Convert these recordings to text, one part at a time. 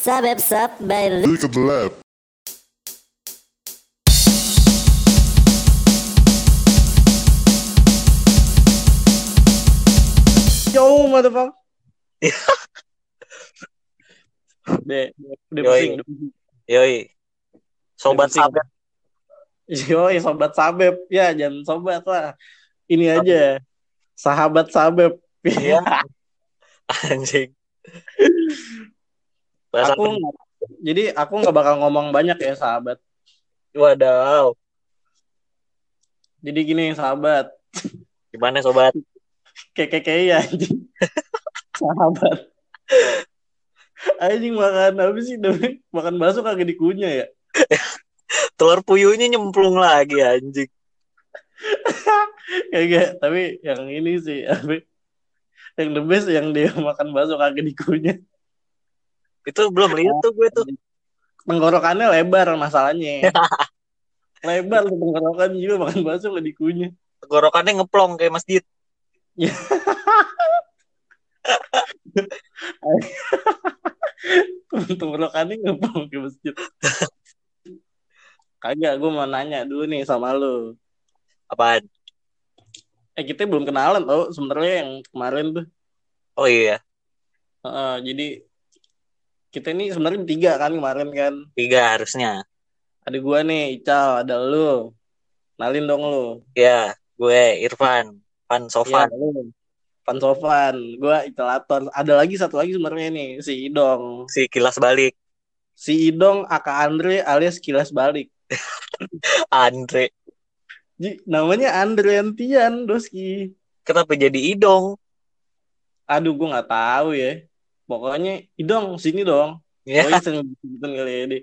Sabep sap by Look at the lab. Yo, motherfucker. udah Yoi. pusing. Yoi. Sobat sahabat. Yoi, sobat sabep. Ya, jangan sobat lah. Ini aja. Sahabat sabep. Iya. Anjing. Bahasa aku nggak- jadi aku nggak bakal ngomong banyak ya sahabat. Wadaw. Jadi gini sahabat, Gimana sobat? kayak ya anjing. sahabat. Anjing makan apa sih? Makan bakso kagak dikunyah ya? Telur puyuhnya nyemplung lagi anjing. Kagak, tapi yang ini sih apa? Yang the best yang dia makan bakso kagak dikunyah. Itu belum lihat tuh gue tuh. Tenggorokannya lebar masalahnya. lebar tuh tenggorokan juga makan bakso nggak dikunyah. Tenggorokannya ngeplong kayak masjid. tenggorokannya mau ke masjid. Kagak, gue mau nanya dulu nih sama lu. Apaan? Eh kita belum kenalan tau sebenarnya yang kemarin tuh. Oh iya. Heeh, jadi kita ini sebenarnya tiga kan kemarin kan. Tiga harusnya. Ada gua nih, Ical, ada lu. Nalin dong lu. Ya, gue Irfan. Pan Sofan. lu. Pan Sofan, gua Icalator. Ada lagi satu lagi sebenarnya nih, si Idong. Si kilas balik. Si Idong Aka Andre alias Kilas Balik. Andre. Ji, namanya Andre Antian, Doski. Kenapa jadi idong? Aduh, gua nggak tahu ya. Pokoknya Idong sini dong. Ya, Oh, sering gitu kali ya deh.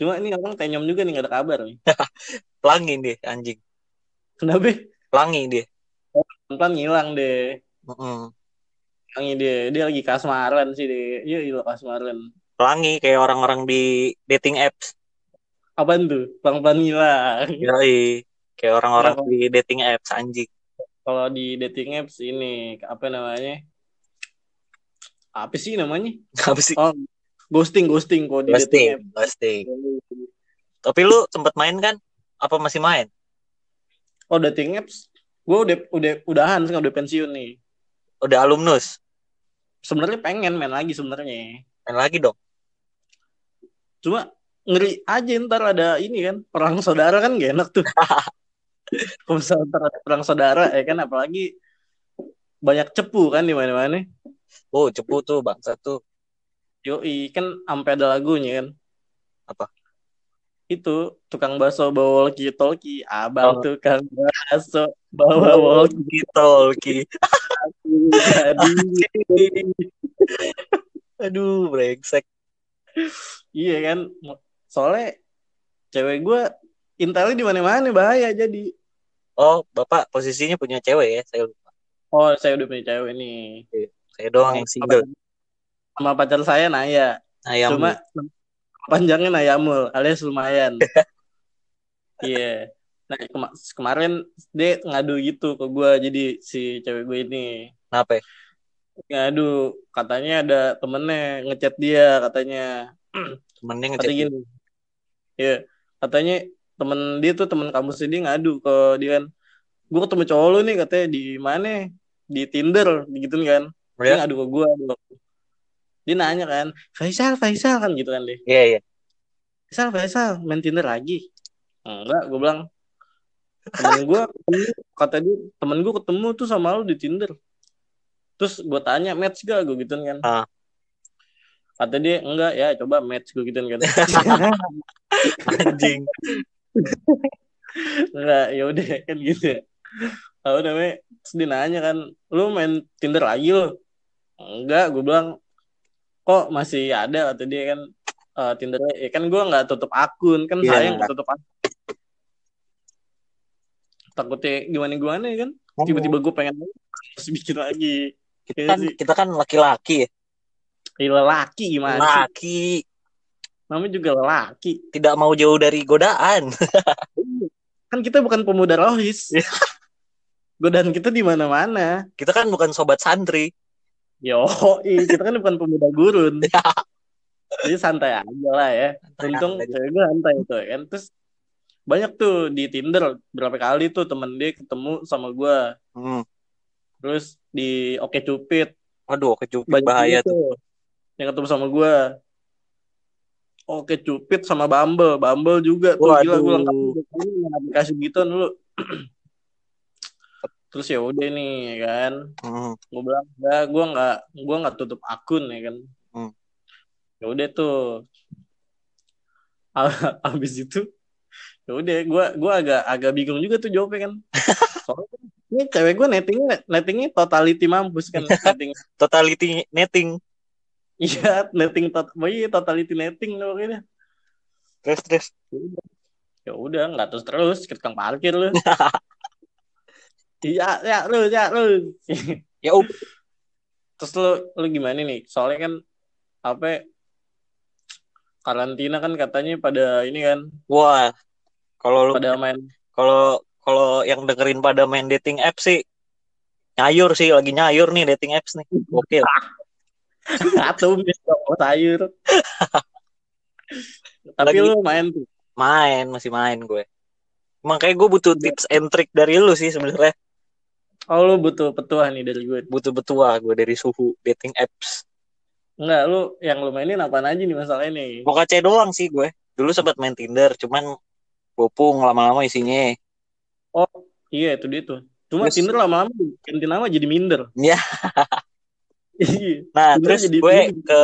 Cuma ini orang tenyom juga nih gak ada kabar nih. pelangi deh anjing. Kenapa? Pelangi dia. Pelan ngilang deh. Mm-mm. Ngilang dia. Dia lagi kasmaran sih deh. Iya, iya kasmaran. Pelangi kayak orang-orang di dating apps. Apaan tuh? Pelan-pelan ngilang. Yoi. Kayak orang-orang di dating apps anjing. Kalau di dating apps ini apa namanya? Apa sih namanya? Apa sih? Oh, ghosting, ghosting kok di dating Ghosting, apps. ghosting. Tapi lu sempet main kan? Apa masih main? Oh, dating apps. Gue udah udah udahan sekarang udah pensiun nih. Udah alumnus? Sebenarnya pengen main lagi sebenarnya. Main lagi dong. Cuma ngeri aja ntar ada ini kan perang saudara kan gak enak tuh. Kalau misalnya ntar ada perang saudara ya kan apalagi banyak cepu kan di mana-mana. Oh, cepu tuh bangsa tuh. Yoi kan sampai ada lagunya kan. Apa? Itu tukang bakso bawa walkie talkie, abang Oh. tukang bakso bawa walkie Talkie. Aduh, brengsek. iya kan soalnya cewek gue intelnya di mana-mana bahaya jadi Oh, Bapak posisinya punya cewek ya? Saya lupa. oh saya udah punya cewek nih Saya doang yang single. sama pacar saya Naya. Ayam. cuma panjangnya Nayamul alias lumayan. Iya. Nah kema- kemarin dia ngadu gitu ke gue jadi si cewek gue ini. Kenapa? ngadu katanya ada temennya ngechat dia katanya. Temennya kata ngechat. gini. Ya katanya temen dia tuh temen kampus dia ngadu ke dia kan. Gue ketemu cowok lu nih katanya di mana? Di Tinder gitu kan dia Ya? ngadu ke gue dia nanya kan Faisal Faisal kan gitu kan dia. Iya, iya. Faisal Faisal main Tinder lagi? Enggak gue bilang. Temen gue kata dia temen gue ketemu tuh sama lu di Tinder. Terus gue tanya match gak? gue gituin kan. Ah. kata dia enggak ya coba match gue gituin kan. Anjing. enggak ya udah kan gitu. Ya tahu namanya terus dia nanya kan lu main Tinder lagi lo enggak gue bilang kok masih ada kata dia kan eh, Tinder ya kan gue nggak tutup akun kan Iya. sayang nggak tutup akun takutnya gimana gimana ya kan tiba-tiba gue pengen terus bikin lagi kita Iya kan sih. kita kan laki-laki ya. Lelaki gimana Laki namanya juga lelaki tidak mau jauh dari godaan. kan kita bukan pemuda rohis Iya. godaan kita di mana-mana Kita kan bukan sobat santri. Yo kita kan bukan pemuda gurun. Jadi santai aja lah ya. Untung cewek gue santai itu kan. Terus banyak tuh di Tinder berapa kali tuh temen dia ketemu sama gue Hmm. terus di Oke Cupid. Waduh, kecupit banyak bahaya juga tuh. yang ketemu sama gue Oke Cupid sama Bumble. Bumble juga tuh. Gila gue lengkap Waduh. tuh. Aplikasi gitu dulu terus ya udah nih ya kan Hmm. gue bilang ya gue nggak gue nggak tutup akun ya kan Hmm. ya udah tuh abis itu ya udah gue gue agak agak bingung juga tuh jawabnya kan soalnya kan ini cewek gue nettingnya nettingnya totality mampus kan netting Totality netting. iya netting tot oh iya totality netting loh pokoknya Terus terus. ya udah nggak terus terus ke tukang parkir lu iya ya lu ya lu Ya up. terus lu lu gimana nih soalnya kan apa ya, karantina kan katanya pada ini kan Wah. Kalau lu pada main kalau kalau yang dengerin pada main dating apps sih nyayur sih lagi nyayur nih dating apps nih. Oke. mis kok sayur tapi Lagi- lu main tuh main masih main gue. Makanya gue butuh tips and trick dari lu sih sebenarnya. Oh lu butuh petuah nih dari gue Butuh betua gue dari suhu dating apps. enggak lu yang lu mainin apaan aja nih masalah ini Mau kaca doang sih gue. Dulu sempat main Tinder, cuman bopung lama-lama isinya. oh iya itu dia tuh cuma Terus- Tinder lama-lama ganti nama jadi minder Ya. iya Nah, Tinder terus jadi gue minder. ke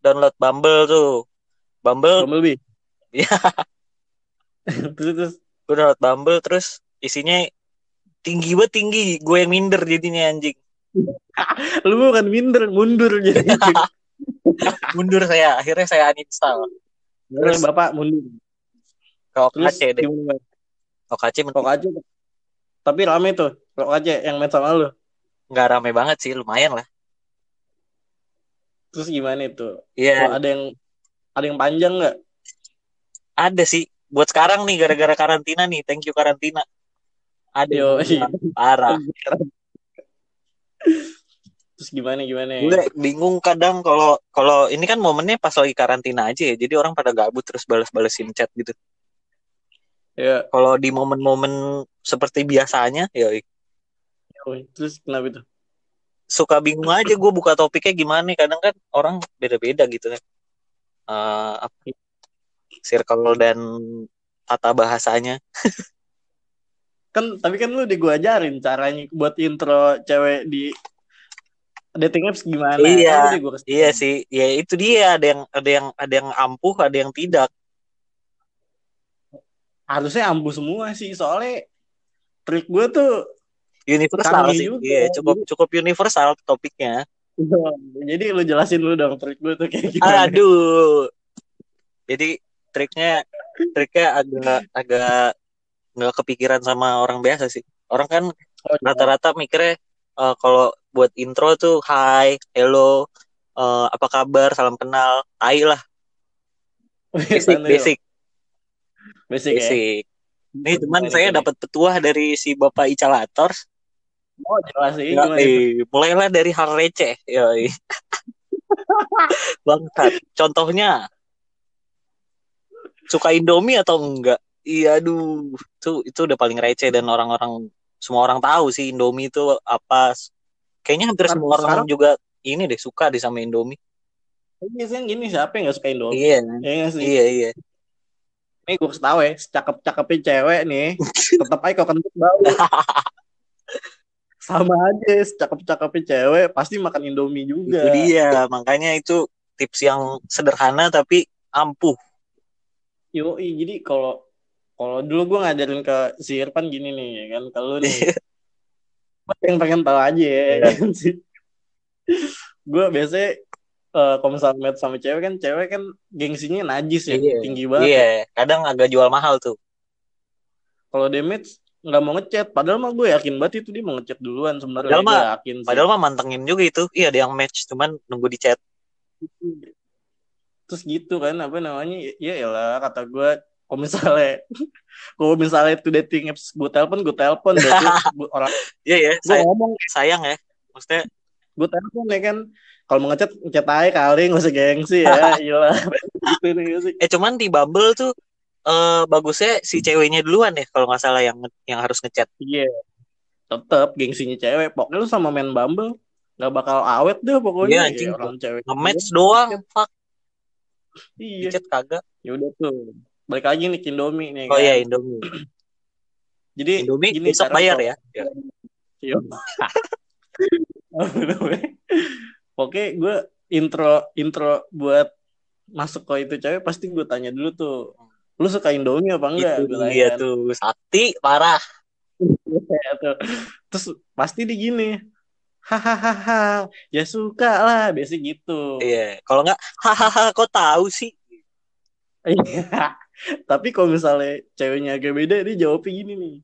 download Bumble tuh. Bumble, Bumblebee Iya. terus terus gue download Bumble terus isinya tinggi banget tinggi. Gue yang minder jadinya anjing. lu bukan minder mundur jadi Mundur saya, akhirnya saya uninstall. terus bapak mundur terus OKC deh. men- kok aja tapi rame tuh kok aja yang main sama lu nggak rame banget sih, lumayan lah. terus gimana itu Iya, Kok ada yang ada yang panjang nggak ada sih. Buat sekarang nih gara-gara karantina nih, thank you karantina. Ada Yo, yang parah. terus gimana gimana Gue bingung kadang kalau kalau ini kan momennya pas lagi karantina aja ya. Jadi orang pada gabut terus balas-balesin chat gitu. ya Kalau di momen-momen seperti biasanya, ya terus kenapa itu suka bingung aja gue buka topiknya gimana. Kadang kan orang beda-beda gitu kan. Eh, apa, circle dan tata bahasanya. kan tapi kan lu di gua ajarin caranya buat intro cewek di dating apps gimana Iya, Kan lu di gua Iya sih, ya itu dia ada yang ada yang ada yang ampuh, ada yang tidak. harusnya ampuh semua sih soalnya trik gua tuh Universal sih. juga. Iya, cukup cukup universal topiknya. jadi lu jelasin dulu dong trik gua tuh kayak gimana Aduh. Jadi triknya triknya agak agak nggak kepikiran sama orang biasa sih. Orang kan Oh, rata-rata mikirnya eh, kalau buat intro tuh hi, hello, eh, apa kabar, salam kenal, tai lah, basic, Santai, basic, basic, ya basic. Nih cuman saya dapat petuah dari si Bapak Icalators. oh jelas sih mulailah dari hal receh. Yoi. Bangsat. Contohnya suka Indomie atau enggak? Iya, aduh, itu itu udah paling receh dan orang-orang semua orang tahu sih Indomie itu apa. Kayaknya hampir semua orang sekarang- juga ini deh suka deh sama Indomie. biasanya gini siapa yang gak suka Indomie Iya, ya nggak sih iya, iya. Nih gue tau ya, cakep-cakepnya cewek nih, tetap aja kok kentut bau. Sama aja, cakep-cakepnya cewek pasti makan Indomie juga. Itu dia, makanya itu tips yang sederhana tapi ampuh. Yoi, jadi kalau kalau dulu gue ngajarin ke si Irfan gini nih, ya kan kalau nih, gue pengen pengen tahu aja ya, Iya. kan sih. gue biasanya eh, kalau misalnya match sama cewek kan, cewek kan gengsinya najis ya, Iya. tinggi banget. Iya, kadang agak jual mahal tuh. Kalau dia match nggak mau ngechat, padahal mah gue yakin banget itu dia mau ngechat duluan sebenarnya. Padahal mah- yakin sih. Padahal mah mantengin juga itu. Iya, ada yang match cuman nunggu di chat. terus gitu kan apa namanya ya elah kata gue kalau misalnya kalau misalnya itu dating apps gue telepon gue telepon. Berarti orang Iya ya, gue saya, ngomong. sayang ya. Maksudnya gue telepon ya kan. Kalau mau ngechat ngechat aja kali nggak usah gengsi ya. Gila gitu nih sih. Eh cuman di Bumble tuh eh bagusnya si ceweknya duluan ya kalau nggak salah yang yang harus ngechat. iya. Tetep gengsinya cewek. Pokoknya lu sama main Bumble nggak bakal awet deh pokoknya. Iya, Ya, anjing. orang cewek. Nge-match doang, fuck, iya. Ngechat kagak. ya udah tuh balik lagi nih ke Indomie nih Oh kan. iya Indomie. jadi Indomie gini besok bayar ya. ya. Iya. Oke, gue intro intro buat masuk ke itu cewek pasti gue tanya dulu tuh, lu suka Indomie apa enggak? Itu tanya dia kan. tuh sakti parah. Iya tuh. Terus pasti di gini, hahaha, ya suka lah, biasa gitu. Iya, kalau nggak hahaha kok tahu sih? Iya. Tapi kalau misalnya ceweknya agak beda, dia jawabnya gini nih,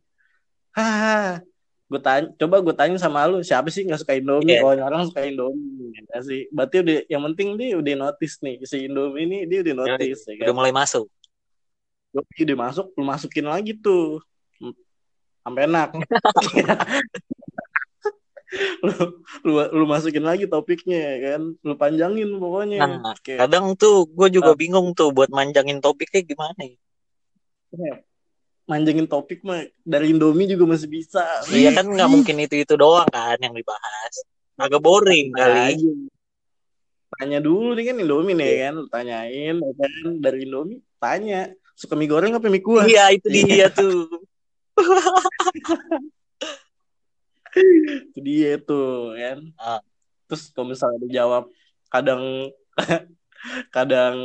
hahaha. Gue tanya, coba gue tanya sama lu, siapa sih nggak suka Indomie? Iya. Oh, orang suka Indomie, ya sih. Berarti udah, yang penting dia udah notice nih, si Indomie ini dia udah notice, ya Udah kan? mulai masuk. Udah masuk, lu masukin lagi tuh, sampai enak. lu, lu, lu masukin lagi topiknya, ya kan? Lu panjangin pokoknya. Nah, Kayak, kadang tuh gue juga Ah. bingung tuh buat manjangin topiknya gimana. ya. manjangin topik mah dari Indomie juga masih bisa. Iya kan nggak mungkin itu itu doang kan yang dibahas. Agak boring kali. aja. Tanya dulu nih kan Indomie nih kan, lu tanyain ya kan dari Indomie, tanya suka mie goreng apa mie kuah? Iya itu dia tuh. Itu dia tuh kan. Ah. Terus kalau misalnya dijawab kadang kadang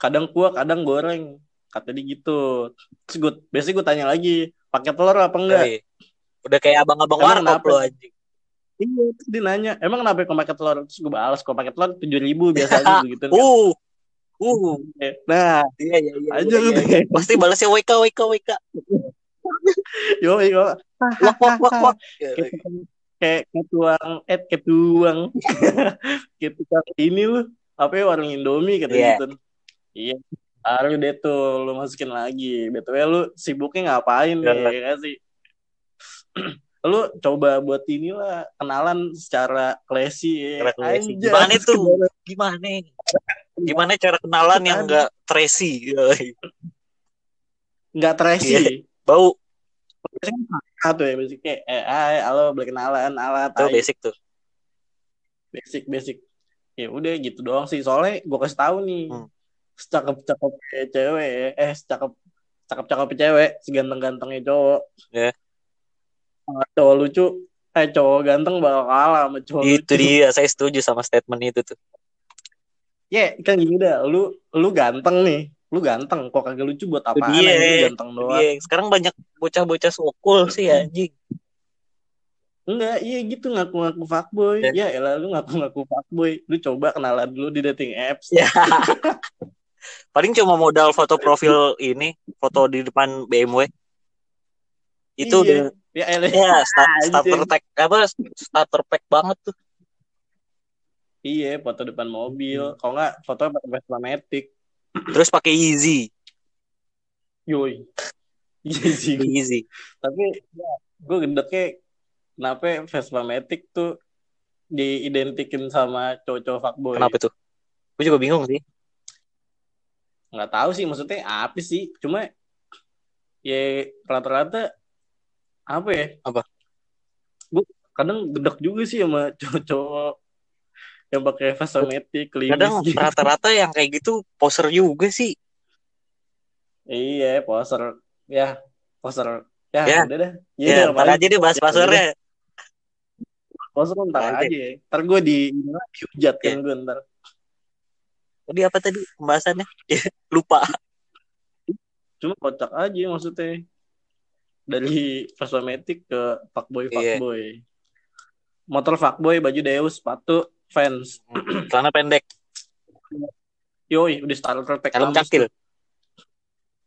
kadang kuah, kadang goreng. Kata dia gitu. Terus gue biasanya gue tanya lagi, pakai telur apa enggak? Tapi, Udah kayak abang-abang warkop lo anjing. Iya, terus dia nanya, emang kenapa kalau pakai telur? Terus gue balas, kalau pakai telur tujuh ribu biasanya gitu. Uh. Uh. Nah, Iya iya iya. aja iya, iya. Pasti balasnya WK WK WK. Yo, yo. Wak wak wak wak. kayak kayak kayak tuang eh kayak tuang kayak tukang ini lu apa ya warung Indomie kata Iya. gitu iya baru deh tuh lu masukin lagi btw lu sibuknya ngapain Iya. ya nggak sih lu coba buat inilah kenalan secara classy ya. Classy. Gimana tuh? Gimana? Gimana cara kenalan yang enggak tracy? nggak tracy Bau. Satu ya basic kayak eh hai, halo boleh kenalan alat Itu hai. basic tuh. basic basic ya udah gitu doang sih soalnya gue kasih tahu nih Hmm. cakep cakep cewek eh cakep cakep cakep cewek seganteng gantengnya cowok Ya. Sama cowok lucu eh cowok ganteng bakal kalah sama cowok Itu lucu dia, saya setuju sama statement itu tuh. ya kan gini dah lu lu ganteng nih lu ganteng kok kagak lucu buat dia. anjing, lu ganteng doang Iya, sekarang banyak bocah-bocah sokul sih anjing. enggak iya gitu ngaku-ngaku fuckboy Ya. ya elah lu ngaku-ngaku fuckboy lu coba kenalan dulu di dating apps Ya. Paling cuma modal foto profil ini, foto di depan BMW. Itu Iya. udah ya elah ya sta- Anjing. starter pack apa starter pack banget tuh. iya foto depan Hmm. mobil kalau nggak foto pakai Vespa Matic Terus pakai Easy, yoi sih Easy. tapi ya, gue gedeknya kenapa Vespa Matic tuh diidentikin sama cowok-cowok fuckboy Kenapa tuh? Gue juga bingung sih. nggak tahu sih maksudnya apa sih cuma ya rata-rata apa ya Apa? gue kadang gedek juga sih sama cowok-cowok yang pakai Vespa Matic klimis Kadang gitu. rata-rata yang kayak gitu poser juga sih. iya poser ya poser ya, Ya. udah dah Ya, Iya, ntar aja deh bahas Ya, posernya. poser ntar aja. aja ya. ntar gue di dihujat kan Iya. gue ntar Tadi apa tadi pembahasannya? Lupa. cuma kocak aja maksudnya dari Vespa Matic ke fuckboy Iya. fuckboy motor fuckboy baju Deus sepatu fans. Celana pendek, yoi udah starter pack helm kampus cakil.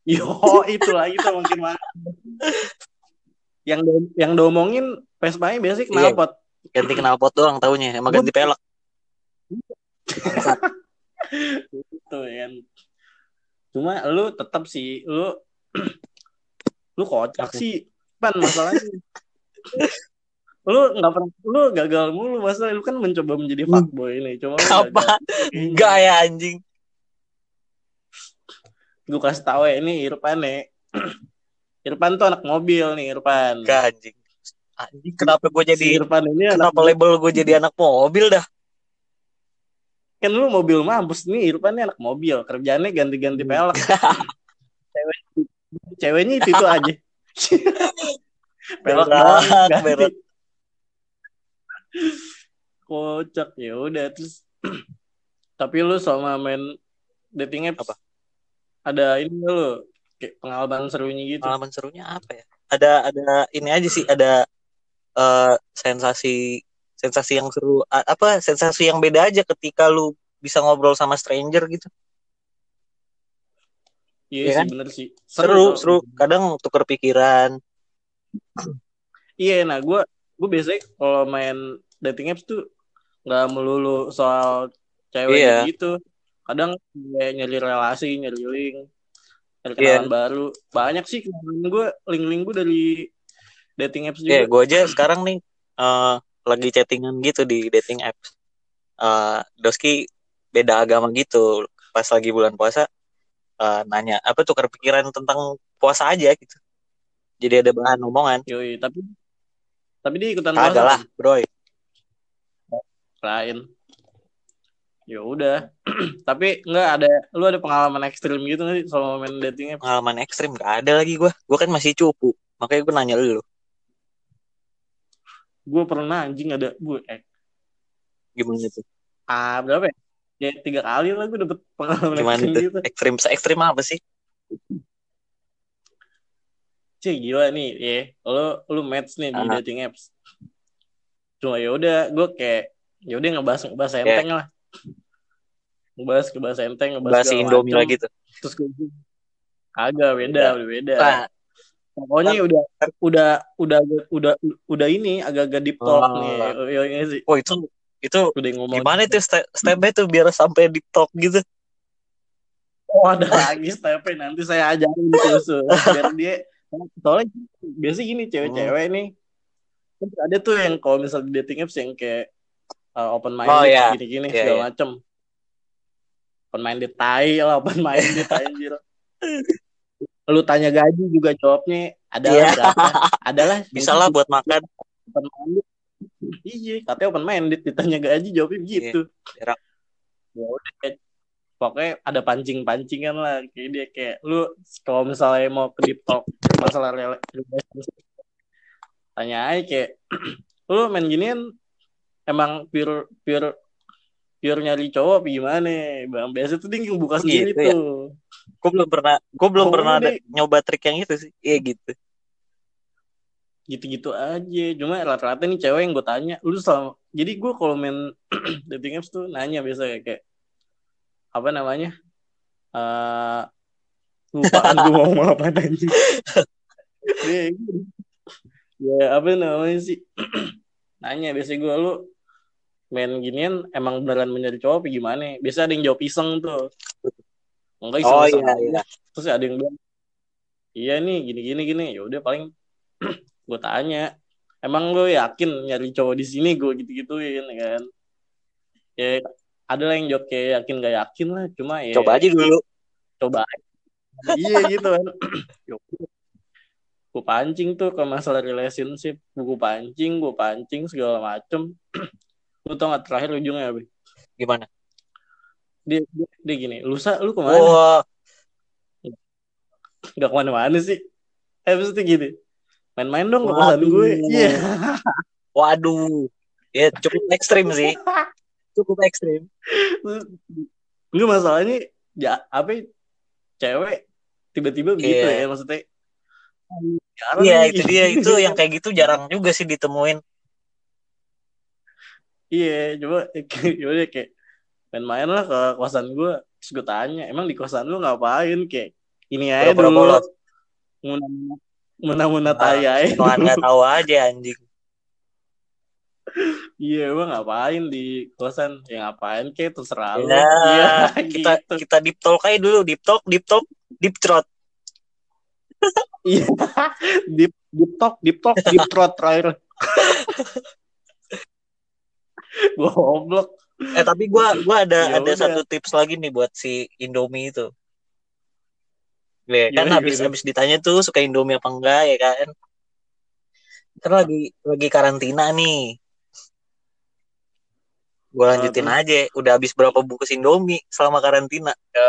yo itu lagi tuh makin mana yang do- yang domongin Vespa nya biasanya Iya. knalpot Ganti knalpot doang taunya, emang ganti pelek. ya kan cuma lu tetap sih lu lu kocak sih. Pan masalahnya lu nggak pernah lu gagal mulu masa lu kan mencoba menjadi fuckboy ini cuma lu Apa? Enggak ya anjing. gue kasih tahu ya ini Irfan nih Irfan tuh anak mobil nih Irfan Enggak anjing. Anjing kenapa gue si jadi Irfan ini anak kenapa label gue jadi anak mobil dah? kan lu mobil mampus nih Irfan nih anak mobil kerjaannya ganti-ganti Hmm. pelek Cewek, ceweknya itu, itu aja pelek berat. Kocak ya udah terus tapi lu sama main dating apps Apa? ada ini lu kayak pengalaman serunya gitu Pengalaman serunya apa ya? Ada ada ini aja sih ada eh, sensasi sensasi yang seru apa sensasi yang beda aja ketika lu bisa ngobrol sama stranger gitu. iya Iya sih kan? bener sih Seru, tau. seru. Kadang tuker pikiran. iya nah gue gue biasanya kalau main dating apps tuh nggak melulu soal cewek Iya. gitu kadang kayak nyari relasi nyari link nyari Iya. kenalan baru banyak sih kenalan gue link-link gue dari dating apps Ya, juga gue aja sekarang nih eh, lagi chattingan gitu di dating apps. Eh, Doski beda agama gitu. Pas lagi bulan puasa eh, nanya apa tukar pikiran tentang puasa aja gitu. Jadi ada bahan omongan. Yoi, tapi tapi dia ikutan Kagak puasa lah, bro. lain ya udah tapi nggak ada lu ada pengalaman ekstrim gitu nggak sih selama main dating apps Pengalaman ekstrim gak ada lagi gue. Gue kan masih cupu. Makanya gue nanya lu. gue pernah anjing ada gue eh, Gimana tuh? ah berapa ya ya tiga kali lah gue dapet pengalaman Gimana ekstrim tuh? gitu Ekstrim, se-ekstrim apa sih? Cih gila nih ya lo lu match nih di Ah. dating apps cuma ya udah gue kayak ya udah ngebahas ngebahas enteng lah ngebahas ngebahas enteng ngebahas Bahas Indomie macem. lagi tuh. terus gue agak beda Beda. udah beda Nah, pokoknya udah udah udah udah udah ini agak-agak deep talk Oh. nih ya, ya, sih oh itu itu udah ngomong gimana tuh step stepnya tuh biar sampai di talk gitu? oh ada lagi stepnya nanti saya ajarin khusus biar dia soalnya biasa gini cewek-cewek nih kan ada tuh yang kalau misal di dating apps yang kayak uh, open minded Oh, iya. gini-gini Iya, segala iya. macem open minded tai lah open minded anjir lu tanya gaji juga jawabnya adalah Iya. berapa adalah Bisa lah buat makan. open minded iya katanya open minded ditanya gaji jawabnya begitu berak. ya udah kayak- pokoknya ada pancing pancingan lah kayak dia kayak lu kalau misalnya mau ke deep talk masalah rela- relationship tanya aja kayak lu main ginian emang pure pure pure nyari cowok apa gimana bang biasa tuh dia buka sendiri gitu ya? tuh Gue belum pernah, gue belum Oh, pernah ada deh. nyoba trik yang itu sih. Iya gitu. gitu-gitu aja cuma rata-rata nih cewek yang gue tanya lu selama jadi gue kalau main dating apps tuh nanya biasa kayak, kayak apa namanya? Eh lupaan gue mau ngomong apa anjing? Ya, ya apa namanya sih? Nanya biasa gue lu main ginian emang beneran mencari cowok apa gimana? Biasa ada yang jawab iseng tuh. Enggak Oh iseng-iseng iya iya. terus ada yang bilang iya nih gini gini gini. Ya udah paling gue tanya emang lo yakin nyari cowok di sini? Gue gitu gituin kan. Ya ada lah yang jawab kayak yakin gak yakin lah cuma ya Coba aja dulu. coba aja. iya gitu kan gue pancing tuh ke masalah relationship gue pancing gue pancing segala macem lu tau gak terakhir ujungnya apa Gimana? dia, dia, dia gini lusa lu ke mana Wah, nggak ke mana-mana sih eh maksudnya gini main-main dong ke gue iya waduh. Ya cukup ekstrim sih. Cukup ekstrim. Enggak masalahnya ya apa ya, cewek tiba-tiba begitu Iya. ya maksudnya jarang Iya nih. itu dia itu yang kayak gitu jarang juga sih ditemuin. iya coba yaudah kayak main-main lah ke kosan gue terus gue tanya emang di kosan lu ngapain kayak ini aja dulu muna-muna Ah, tai aja nggak tahu aja anjing. Iya emang ngapain di kosan ya ngapain kayak terserah lu Ya, iya kita gitu. kita deep talk aja dulu deep talk deep talk deep throat. iya deep deep talk deep talk deep throat terakhir Goblok. Eh tapi gua gua ada Ya ada udah. satu tips lagi nih buat si Indomie itu. Ya, kan Gimana, habis gimana? habis ditanya tuh suka Indomie apa enggak ya kan. Kan lagi lagi karantina nih. Gue lanjutin Ah, aja. Udah habis berapa bungkus Indomie selama karantina. Ya,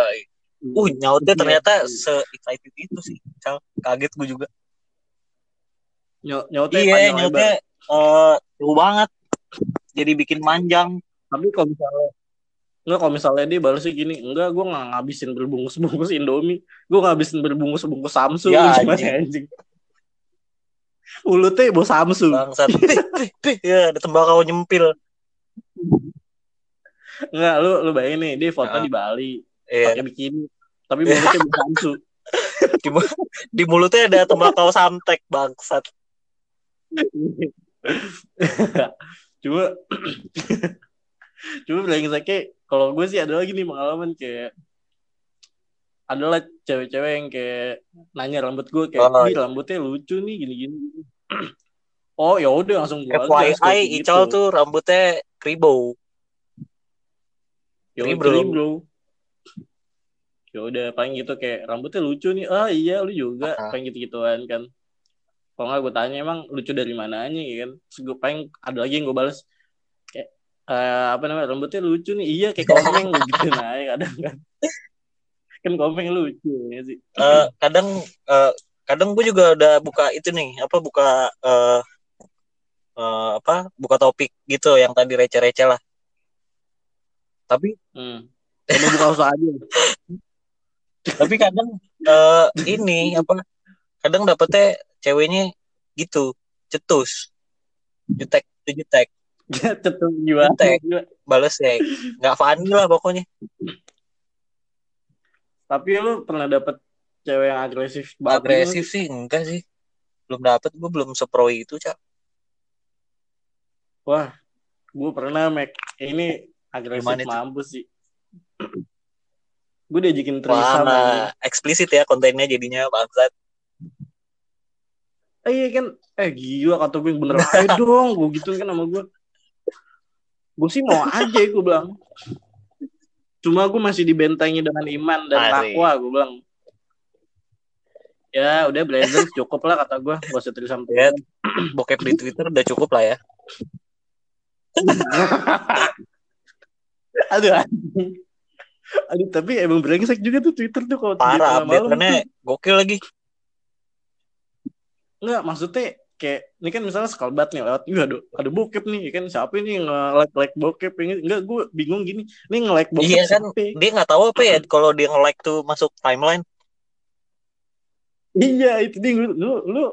uh nyautnya Iya. ternyata se excited itu sih. Cal. Kaget gue juga. Nyau- nyautnya Iya, nyautnya eh jauh banget. Jadi bikin manjang. Tapi kalau misalnya Enggak kalau misalnya dia balasnya gini, enggak gue nggak ngabisin berbungkus-bungkus Indomie, gue ngabisin berbungkus-bungkus Samsu, Ya, gimana anjing. anjing. Mulutnya bau Samsu. Bangsat. Ya, ada tembakau nyempil. Enggak, lu lu bayangin nih, dia foto Ah. di Bali, Iya. pakai bikini, tapi mulutnya bau Samsu. Di, di mulutnya ada tembakau samtek bangsat. cuma cuma brengseknya kalau gue sih ada lagi nih pengalaman kayak adalah cewek-cewek yang kayak nanya rambut gue kayak Oh, "Ih, rambutnya lucu nih gini-gini oh ya udah langsung gue FYI Ical tuh rambutnya kribo. Kribro. udah bro. ya udah paling gitu kayak rambutnya lucu nih. Ah iya lu juga. Ah. paling gitu gituan kan. Kalau nggak gue tanya emang lucu dari mananya ya kan? Terus gue paling ada lagi yang gue balas kayak eh, apa namanya rambutnya lucu nih. Iya kayak komeng gitu nah kadang kan. Kan komeng lucu ya sih. Eh, kadang eh, kadang gue juga udah buka itu nih apa buka eh eh, apa buka topik gitu yang tadi receh-receh lah. Tapi hmm. Coba buka usaha aja tapi kadang eh, ini apa kadang dapetnya ceweknya gitu cetus. Jutek jutek. Cetung gimana? Jutek. Bales ya nggak funny lah pokoknya. Tapi lu pernah dapet cewek yang agresif banget? Agresif sih enggak sih. Belum dapet gue belum sepro itu cak. Wah, gue pernah Mac. Ini agresif Gimana itu? mampus sih. gue diajakin anjing. wah eksplisit ya kontennya jadinya bangsat Eh iya kan, eh gila kata gue bener aja dong, gue gituin kan sama gue. Gue sih mau aja gue bilang. Cuma gue masih dibentengi dengan iman dan takwa gue bilang. Ya udah blazer cukup lah kata gue, gak usah trisam ya bokep di twitter udah cukup lah ya Aduh. Aduh tapi emang brengsek juga tuh Twitter tuh kalau parah tengah malam gokil lagi Enggak, maksudnya kayak ini kan misalnya skalbat nih lewat, iya ada ada bokep nih, ya kan siapa ini nge-like like bokep ini? Enggak, gue bingung gini, ini nge-like bokep Iya kan, siapa? dia nggak tahu apa ya kalau dia nge-like tuh masuk timeline Iya, itu dia lu, lu lu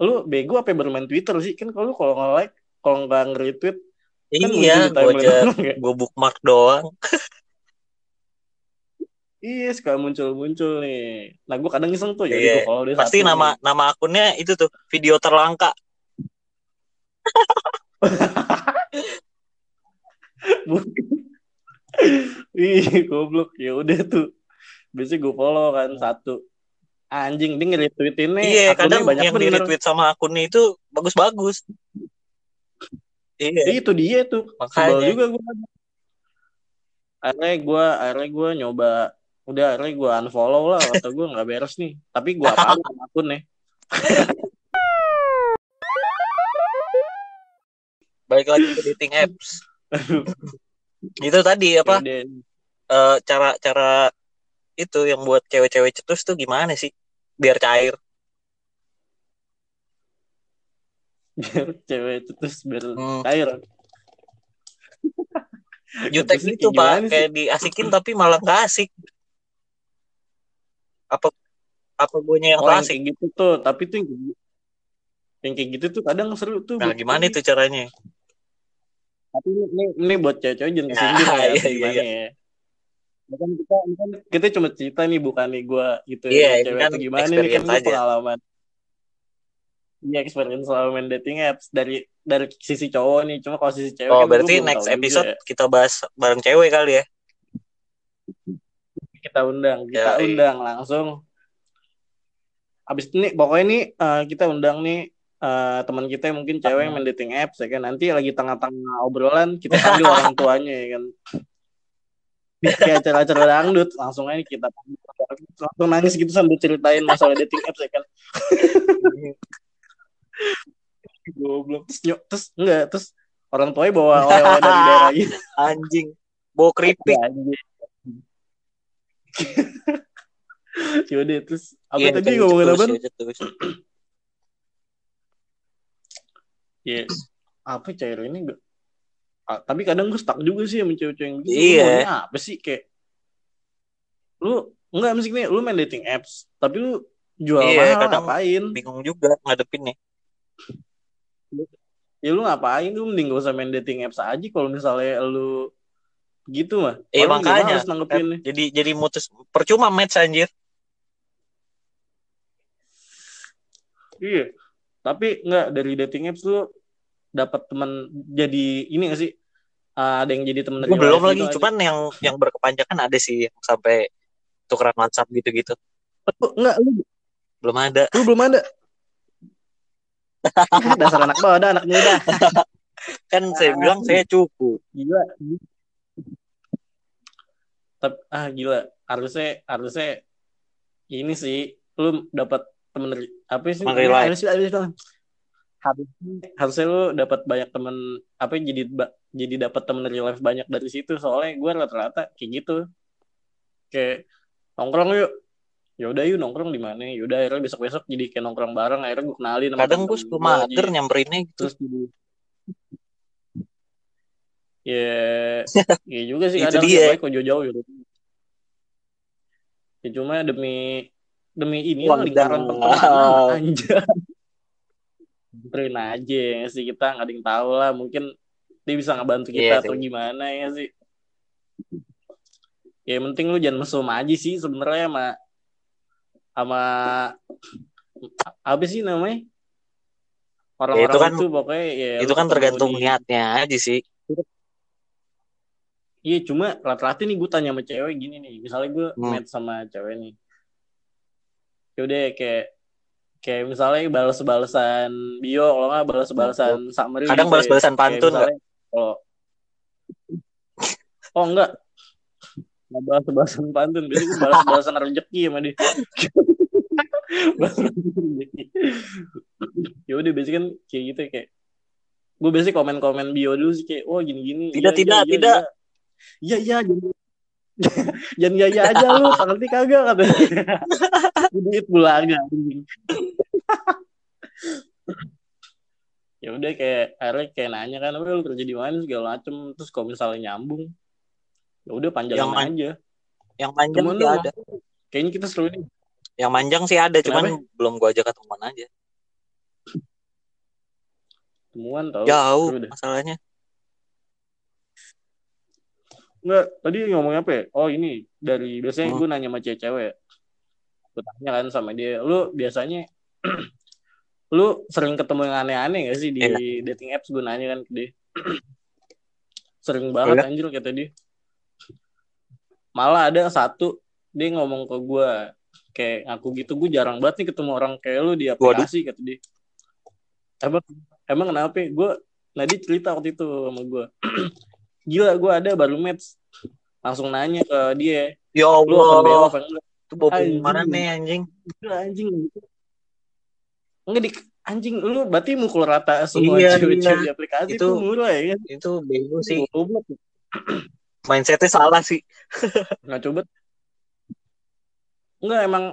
lu bego apa bermain Twitter sih? Kan kalau kalau nge-like, kalau nggak nge-retweet kan iya di timeline gue nggak? gue bookmark doang Iya, suka muncul-muncul nih. Nah, gue kadang iseng tuh, jadi Iya. gue pasti satu nama nih. nama akunnya itu tuh video terlangka. Ih, goblok. Ya udah tuh. Biasanya gue follow kan satu. Anjing, dia nge-retweetinnya iya akunnya kadang banyak yang di bener. retweet sama akunnya itu bagus-bagus iya Ya, itu dia tuh. Sebel juga gue. Akhirnya gue, akhirnya gue nyoba. Udah, akhirnya gue unfollow lah. Kata gue nggak beres nih. Tapi gue apa sama akunnya. balik lagi ke dating apps itu tadi apa Udah. eh, cara cara itu yang buat cewek-cewek cetus tuh gimana sih biar cair Biar cewek itu terus biar Hmm. cair. jutek gitu kayak pak kayak diasikin tapi malah nggak asik apa apa gue yang Oh, yang asik gitu tuh. Tapi tuh yang kayak, yang kayak gitu tuh kadang seru tuh. nah gimana itu caranya Tapi ini, ini, buat cewek-cewek jangan Nah, kesinggung ya. iya, iya, gimana ya. Bukan kita, kita cuma cerita nih, bukan nih gue gitu Iya, ya. Cewek kan gimana nih, kan aja. pengalaman. Iya, experience selama main dating apps dari dari sisi cowok nih. Cuma kalau sisi cewek oh kan berarti next juga episode ya. kita bahas bareng cewek kali ya kita undang, kita Yoi. undang langsung. Abis ini pokoknya nih eh, kita undang nih eh, teman kita yang mungkin cewek yang main dating apps ya kan nanti lagi tengah-tengah obrolan kita panggil orang tuanya ya kan kayak acara-acara dangdut langsung aja kita panggil. langsung nangis gitu sambil ceritain masalah dating apps ya kan goblok terus nyok terus enggak terus orang tuanya bawa oleh-oleh dari daerah gitu Anjing. Bawa keripik. Anjing. Yaudah terus apa Iya, tadi terus, ngomongin terus, apa? ya. Ya apa cewek ini enggak Ah, tapi kadang gue stuck juga sih sama cewek-cewek yang begitu. Lu Iya. apa sih kayak lu enggak mesti nih lu main dating apps tapi lu jual Iya, mahal ngapain? Bingung juga ngadepinnya. Ya lu ngapain lu mending gak usah main dating apps aja kalau misalnya lu gitu mah. Eh, Orang makanya. males nanggepinnya. Jadi jadi mutus percuma match anjir. Iya. Tapi enggak dari dating apps lu dapat teman jadi ini gak sih? Ah, ada yang jadi teman dari belum lagi, gitu cuman yang yang berkepanjangan ada sih yang sampai tukeran WhatsApp gitu-gitu. Enggak, lu, Belum ada. lu belum ada. Dasar anak muda, anak muda. Kan saya bilang saya cukup. Gila. Tapi ah gila, harusnya harusnya ini sih lu dapat temen apa sih? Real life. Harusnya lu dapat banyak temen apa jadi jadi dapat temen real life banyak dari situ soalnya gue rata-rata kayak gitu kayak nongkrong yuk ya udah yuk nongkrong di mana ya udah akhirnya besok besok jadi kayak nongkrong bareng akhirnya gue kenalin Kadang gue suka mager nyamberinnya gitu. terus jadi ya ya juga sih kadang dia. baik kok jauh-jauh gitu ya cuma demi demi ini lah lingkaran pertemanan anjir Berin aja ya sih kita nggak ada yang tahu lah mungkin dia bisa ngebantu kita Iya atau sih. gimana ya sih ya penting lu jangan mesum aja sih sebenarnya sama sama apa sih namanya? Orang-orang Ya, itu kan- itu pokoknya ya Itu kan tergantung di- niatnya aja sih. Iya cuma rata-rata nih gue tanya sama cewek gini nih. Misalnya gue Hmm. match sama cewek nih. Yaudah kayak kayak misalnya balas-balasan bio kalau nggak balas-balasan summary Kadang gitu ya. balas-balasan Kayak pantun misalnya kalau oh enggak nggak balas-balasan pantun. Biasanya gue balas-balasan rezeki sama dia. Balas-balasan rezeki yaudah biasanya kan kayak gitu kayak gue biasanya komen-komen bio dulu sih kayak oh gini-gini Tidak, Iya, tidak, iya, iya, tidak. iya iya jangan jangan ya ya aja lu ngerti kagak katanya duit bulaga ya udah kayak akhirnya kayak nanya kan lu kerja di mana? segala macem. Terus kalau misalnya nyambung ya udah panjangin Yang man- aja Yang manjang Cuman sih lu- ada. kayaknya kita seru nih Yang manjang sih ada, cuman Kenapa? belum gua ajak ketemuan aja. temuan tau Jauh masalahnya. Enggak, tadi ngomong apa ya? Oh ini dari biasanya Hmm. gue nanya sama cewek-cewek. Gue tanya kan sama dia, lu biasanya lu sering ketemu yang aneh-aneh gak sih di Iya. dating apps? Gue nanya kan ke dia. sering banget Udah. anjir kata dia. Malah ada satu dia ngomong ke gue kayak aku gitu gue jarang banget nih ketemu orang kayak lu di aplikasi kata dia. Emang emang kenapa? Gue Nadi cerita waktu itu sama gue. Gila gue ada baru match langsung nanya ke dia Ya lu Allah, apa enggak itu bawa Anjing. mana nih anjing? Gila, anjing enggak di anjing lu berarti mukul rata semua Iya, cewek-cewek iya. di aplikasi itu, Itu- murah ya kan Itu bego sih. Mindsetnya salah sih. nggak coba enggak emang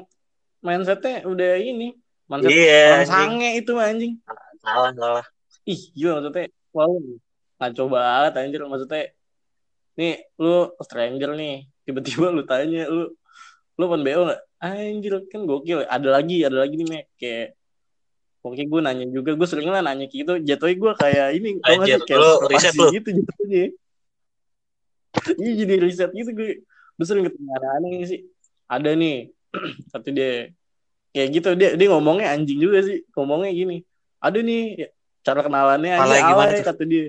mindsetnya udah ini. Mindset Iya, orang sange itu anjing. Salah, salah. ih gila maksudnya wow. Ngaco banget anjir maksudnya. Nih lu stranger nih. Tiba-tiba lu tanya lu lu open BO nggak? Anjir kan gokil. Ada lagi ada lagi nih Mek. Kayak Oke gue nanya juga gue sering lah nanya gitu. Jatuhnya gue kayak ini Anjir, sih? Kayak lu riset lu. gitu jatuhnya iya jadi riset gitu gue. Gue sering ketemu aneh-aneh sih. Ada nih. Satu dia kayak gitu. Dia dia ngomongnya anjing juga sih. Ngomongnya gini. Ada nih ya, cara kenalannya aja Alay gimana alay tuh? kata dia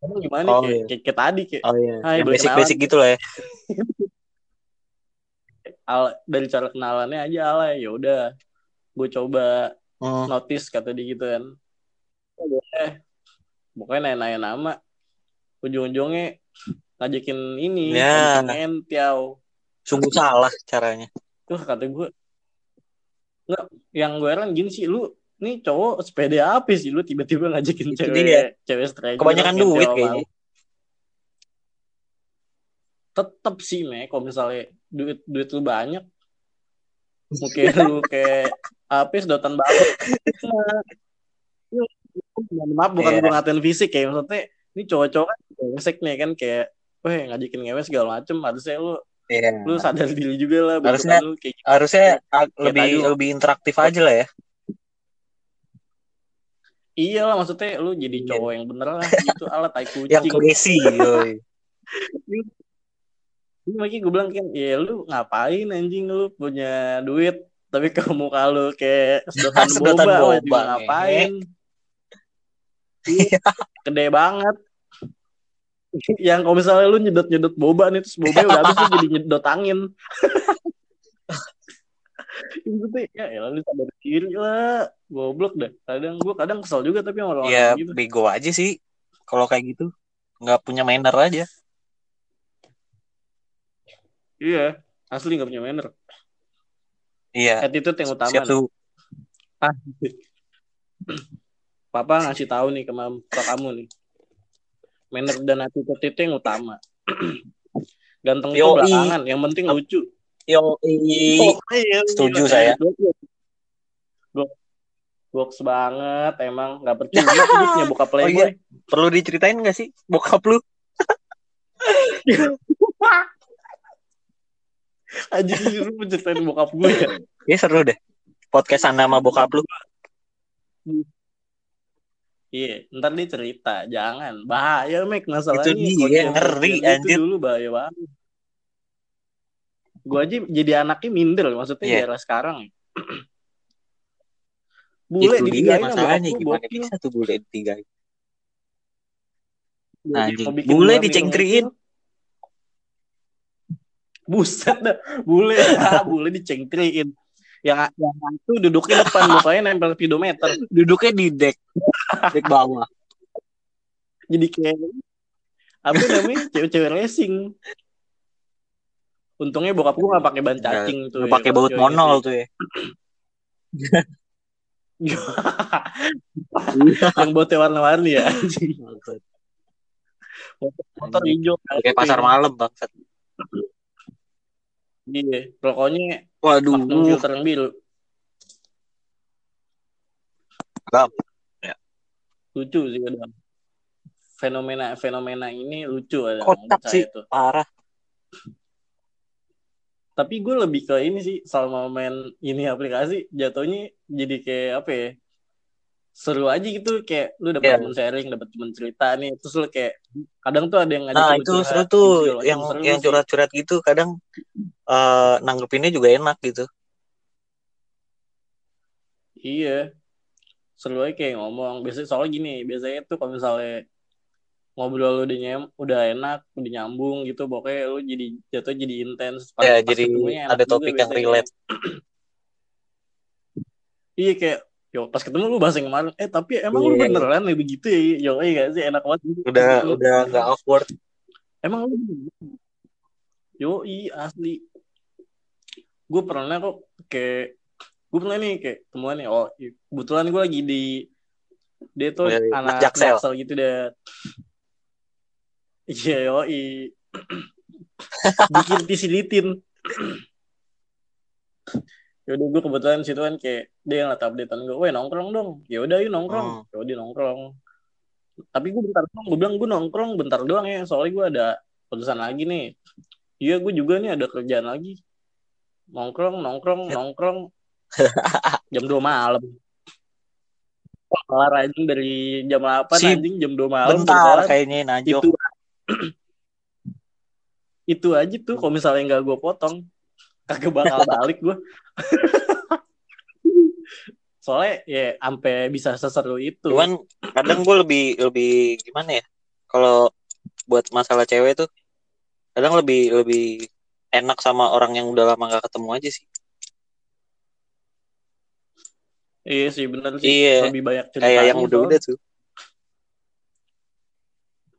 Emang gimana? Oh, kayak, iya. kayak, kayak tadi kayak Oh iya, Hai, basic-basic gitu lah ya. al- dari cara kenalannya aja alay ya udah gue coba Hmm. notice kata dia gitu kan. Pokoknya nanya-nanya nama ujung-ujungnya ngajakin ini Ya. ngajakin Entiao Sungguh salah caranya. tuh kata gue nggak yang gue heran gini sih lu nih cowok sepede apa sih lu tiba-tiba ngajakin Itu cewek dia. cewek striker Kebanyakan duit kayaknya. tetep sih me kalau misalnya duit duit lu banyak mungkin lu kayak apa sedotan banget maaf bukan Iya. gue ngatain fisik ya maksudnya ini cowok-cowok kan brengsek nih kan kayak weh ngajakin ngewe segala macem harusnya lu Iya. lu sadar diri juga lah Harusnya- lu kayak gitu. Harusnya Kayak lebih tadi. lebih interaktif aja lah ya. iya lah maksudnya lu jadi Iya. cowok yang bener lah gitu alat tai kucing Yang yoi. Ini makanya gue bilang kan ya lu ngapain anjing lu punya duit tapi ke muka lu kayak sedotan, Sedotan boba, boba, juga ngapain Iya, gede banget yang kalau misalnya lu nyedot nyedot boba nih terus boba udah habis lu jadi nyedot angin itu tuh ya elah lu sadar diri lah goblok dah kadang gue kadang kesel juga tapi sama orang Ya gitu bego aja sih. Kalau kayak gitu nggak punya manner aja. iya asli nggak punya manner Iya. attitude yang utama Siap tuh. Ah. Papa ngasih tahu nih ke, mam- ke kamu nih. Manner dan attitude itu yang utama. Ganteng itu belakangan, yang penting lucu. Yo, iya, Setuju gila. saya. Goks banget, emang nggak percuma hidupnya buka Oh playboy. iya. perlu diceritain gak sih bokap lu? Aja lu menceritain bokap gue ya. Ya seru deh. Podcast sama bokap lu. Iya, ntar dia cerita, jangan. Bahaya, Mek, masalahnya. Itu dia, dia ngeri, ngelakuin itu anjir. dulu bahaya banget. Gue aja jadi anaknya minder, maksudnya di era sekarang. Bule Itu dia ditinggalin sama masalahnya gimana bisa tuh bule. Jadi Anjing. Bule dicengkriin. itu. Buset dah, bule, ah, bule dicengkriin. Yang yang itu duduknya depan, mukanya nempel speedometer. Duduknya di deck. Deck bawah. Jadi kayak apa namanya cewek-cewek racing. Untungnya bokap gua gak pakai ban cacing tuh. Nggak ya, pakai baut monol itu. tuh ya. yang botnya warna-warni ya motor hijau Kayak pasar malam bangsat. Iya rokoknya Waduh. Filter biru Bam. lucu sih kadang fenomena fenomena ini lucu ada Kocak sih. itu Parah. tapi gue lebih ke ini sih selama main ini aplikasi jatuhnya jadi kayak apa ya seru aja gitu kayak lu dapat Iya. temen sharing dapat temen cerita nih terus lu kayak kadang tuh ada yang ngajak Nah itu curhat, seru tuh macam. yang yang curhat-curhat gitu kadang eh nanggepinnya juga enak gitu. Iya. Seru aja kayak ngomong. Biasanya soalnya gini, biasanya tuh kalau misalnya ngobrol lu udah nyem, udah enak, udah nyambung gitu, pokoknya lu jadi jatuh jadi intens. Ya pas jadi ada juga topik yang biasanya. relate. Iya kayak Yo, pas ketemu lu bahas yang kemarin, eh tapi emang lu Iya. beneran nih begitu ya? Yo, iya gak sih? Enak banget. gitu. Udah udah nggak awkward. Emang lu Yo, asli. Gue pernah kok kayak gue pernah nih kayak temuan nih. Oh, i- kebetulan gue lagi di dia tuh Dari anak anak Jaksel. jaksel gitu deh. Iya, yo, Bikin disilitin. Yaudah gue kebetulan situ kan kayak dia yang ngeliat updatean gue, weh nongkrong dong. Ya udah yuk nongkrong. Hmm. Ya udah nongkrong. Tapi gue bentar doang, gue bilang gue nongkrong bentar doang ya, soalnya gue ada urusan lagi nih. Iya gue juga nih ada kerjaan lagi. Nongkrong, nongkrong, nongkrong. jam 2 malam. Kelar anjing dari jam 8 Si anjing jam 2 malam. Bentar kelar. kayaknya najok. Itu itu aja tuh kalau misalnya nggak gue potong kagak bakal balik gue. Soalnya ya sampai bisa seseru itu. Cuman kadang gue lebih lebih gimana ya? Kalau buat masalah cewek tuh kadang lebih lebih enak sama orang yang udah lama gak ketemu aja sih. Iya sih bener sih. Iya. Lebih banyak cerita. kayak yang udah-udah tuh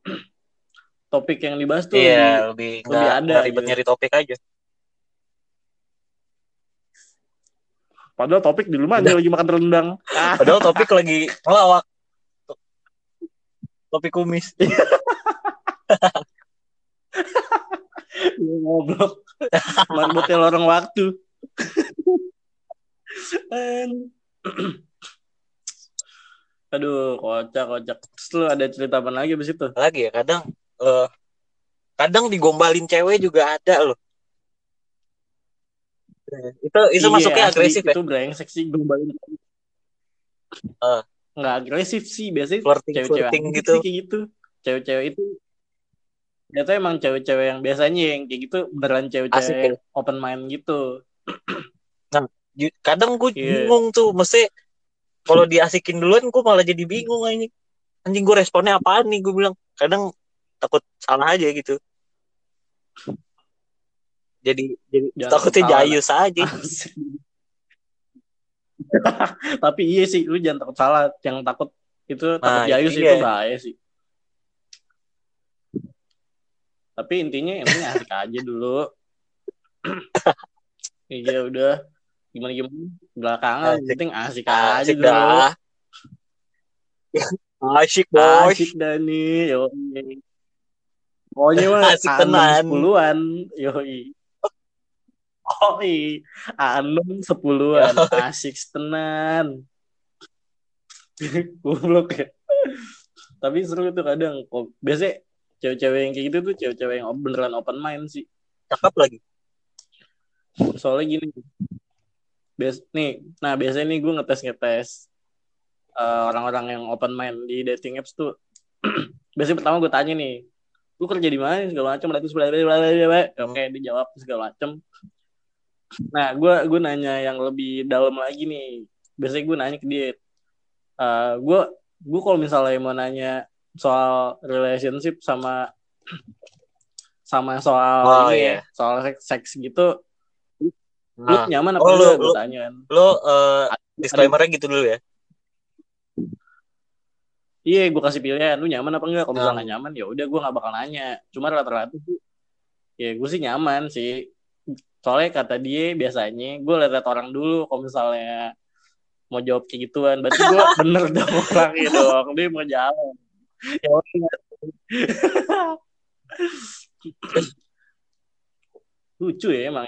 Topik yang dibahas tuh iya lebih lebih nggak ada ribet gitu. nyari topik aja Padahal topik di rumah dia lagi makan rendang. Ah, padahal topik lagi ngelawak topik kumis ngobrol. Marbotnya lorong waktu. Aduh, kocak, kocak. Terus lu ada cerita apa lagi abis itu? lagi ya kadang eh, kadang digombalin cewek juga ada loh itu itu Iya, masuknya agresif ya Itu brengsek sih gombalin. Eh. Nggak agresif sih, biasanya flirting cewek-cewek flirting gitu sih kayak gitu. Cewek-cewek itu Ya tuh emang cewek-cewek yang biasanya yang kayak gitu beneran cewek-cewek ya. open mind gitu. Ju- kadang gue Iya. bingung tuh mesti kalau diasikin duluan gue malah jadi bingung anjing anjing gue responnya apaan nih gue bilang kadang takut salah aja gitu jadi jadi Jangan takutnya jayus aja Asik. Tapi iya sih, lu jangan takut salah. Yang takut itu takut Nah, jayus iya. itu bahaya sih. Tapi intinya penting asik aja dulu. iya udah gimana gimana belakangan Asik. penting asik, aja asik dulu. dah asik boy Asik dah nih, yo. Pokoknya mah Asik tenan. sepuluhan, yoi. Oh anem sepuluhan, asik tenan. Goblok ya. Tapi seru tuh kadang. Kok biasanya cewek-cewek yang kayak gitu tuh cewek-cewek yang beneran open mind sih. cakep lagi Soalnya gini. Bias, nih, nah biasanya nih gue ngetes-ngetes eh, orang-orang yang open mind di dating apps tuh. biasanya pertama gue tanya nih, lu kerja di mana segala macam, bla bla bla. Oke, dijawab segala macam. Nah, gue gue nanya yang lebih dalam lagi nih. Biasanya gue nanya ke dia, eh gue gue kalau misalnya mau nanya soal relationship sama sama soal Oh, ini iya. ya, soal seks, seks gitu, lu nah nyaman apa Oh, lu- enggak? Gue lu- tanya kan. lo eh, disclaimernya gitu dulu ya Iya, gue kasih pilihan. Lu nyaman apa enggak? Kalau misalnya Nah. nggak nyaman, ya udah gue nggak bakal nanya. Cuma rata-rata sih, ya gue sih nyaman sih. Soalnya kata dia biasanya gue liat orang dulu. Kalau misalnya mau jawab kayak gituan, berarti gue bener dong orangnya dong. Dia mau jalan. Ya. Lucu ya emang.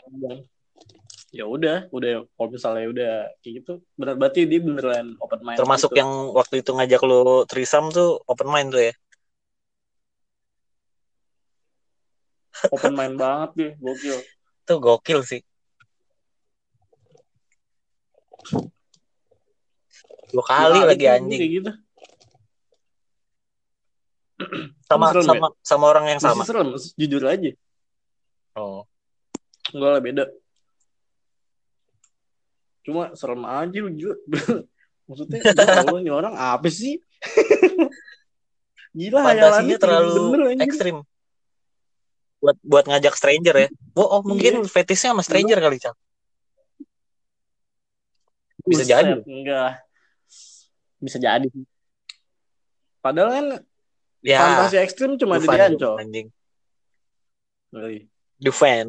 Ya udah, udah kalau misalnya udah kayak gitu, bener berarti dia beneran open mind. termasuk gitu. yang waktu itu ngajak lo trisam tuh open mind tuh ya open mind banget deh, gokil. itu gokil sih dua kali Dua lagi tuh anjing kayak gitu. sama serem sama sama orang yang Masih sama serem, jujur aja. oh Enggak lah beda. Cuma serem aja lu jujur. Maksudnya, ya Allah ini orang apa sih? Gila hayalannya fantasinya terlalu bener anjing. ekstrim buat buat ngajak stranger ya oh, oh mungkin Iya. fetishnya sama stranger kali cak bisa Buset, jadi. Enggak. Bisa jadi. Padahal kan ya fantasi ekstrim cuma ada di Dufan, Ancol. anjing Wih. Dufan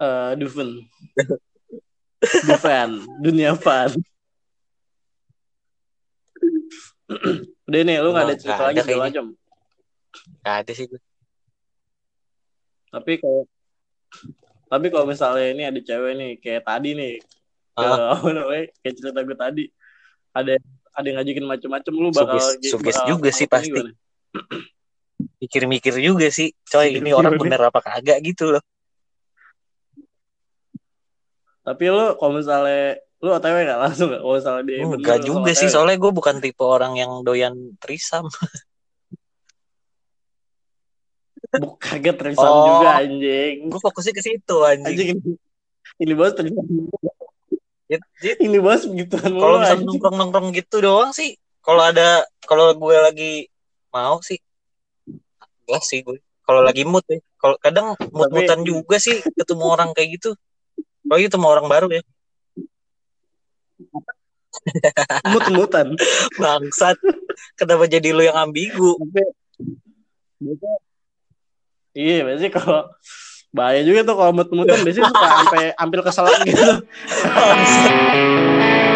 Eh, Duven. Duven, dunia fan. Udah nih, lu gak ada cerita lagi segala macam. Gak ada sih. Tapi kalau tapi kalau misalnya ini ada cewek nih kayak tadi nih, eh, apa namanya, kayak cerita gue tadi, ada ada yang ngajakin macem-macem lu bakal Sugis- sugis bakal- juga sih pasti. gimana? Mikir-mikir juga sih coy ini orang bener apa kagak gitu loh Tapi lu kalau misalnya lu OTW gak langsung gak? Kalau misalnya dia bener, Enggak juga sih soalnya gue bukan tipe orang yang doyan trisam Bukan kaget terusan Oh. juga anjing. gue fokusnya ke situ anjing, Anjing ini, ini bos jit. ini bos begituan kalau bisa nongkrong nongkrong gitu doang sih kalau ada kalau gue lagi mau sih. Gue sih gue. Kalau lagi mood ya. Kalau kadang mood mutan juga sih ketemu orang kayak gitu. Kalau ketemu orang baru ya. Mood mutan bangsat. Kenapa jadi lu yang ambigu? Iya berarti kalau bahaya juga tuh kalau mood mutan biasanya suka sampai ambil kesalahan gitu.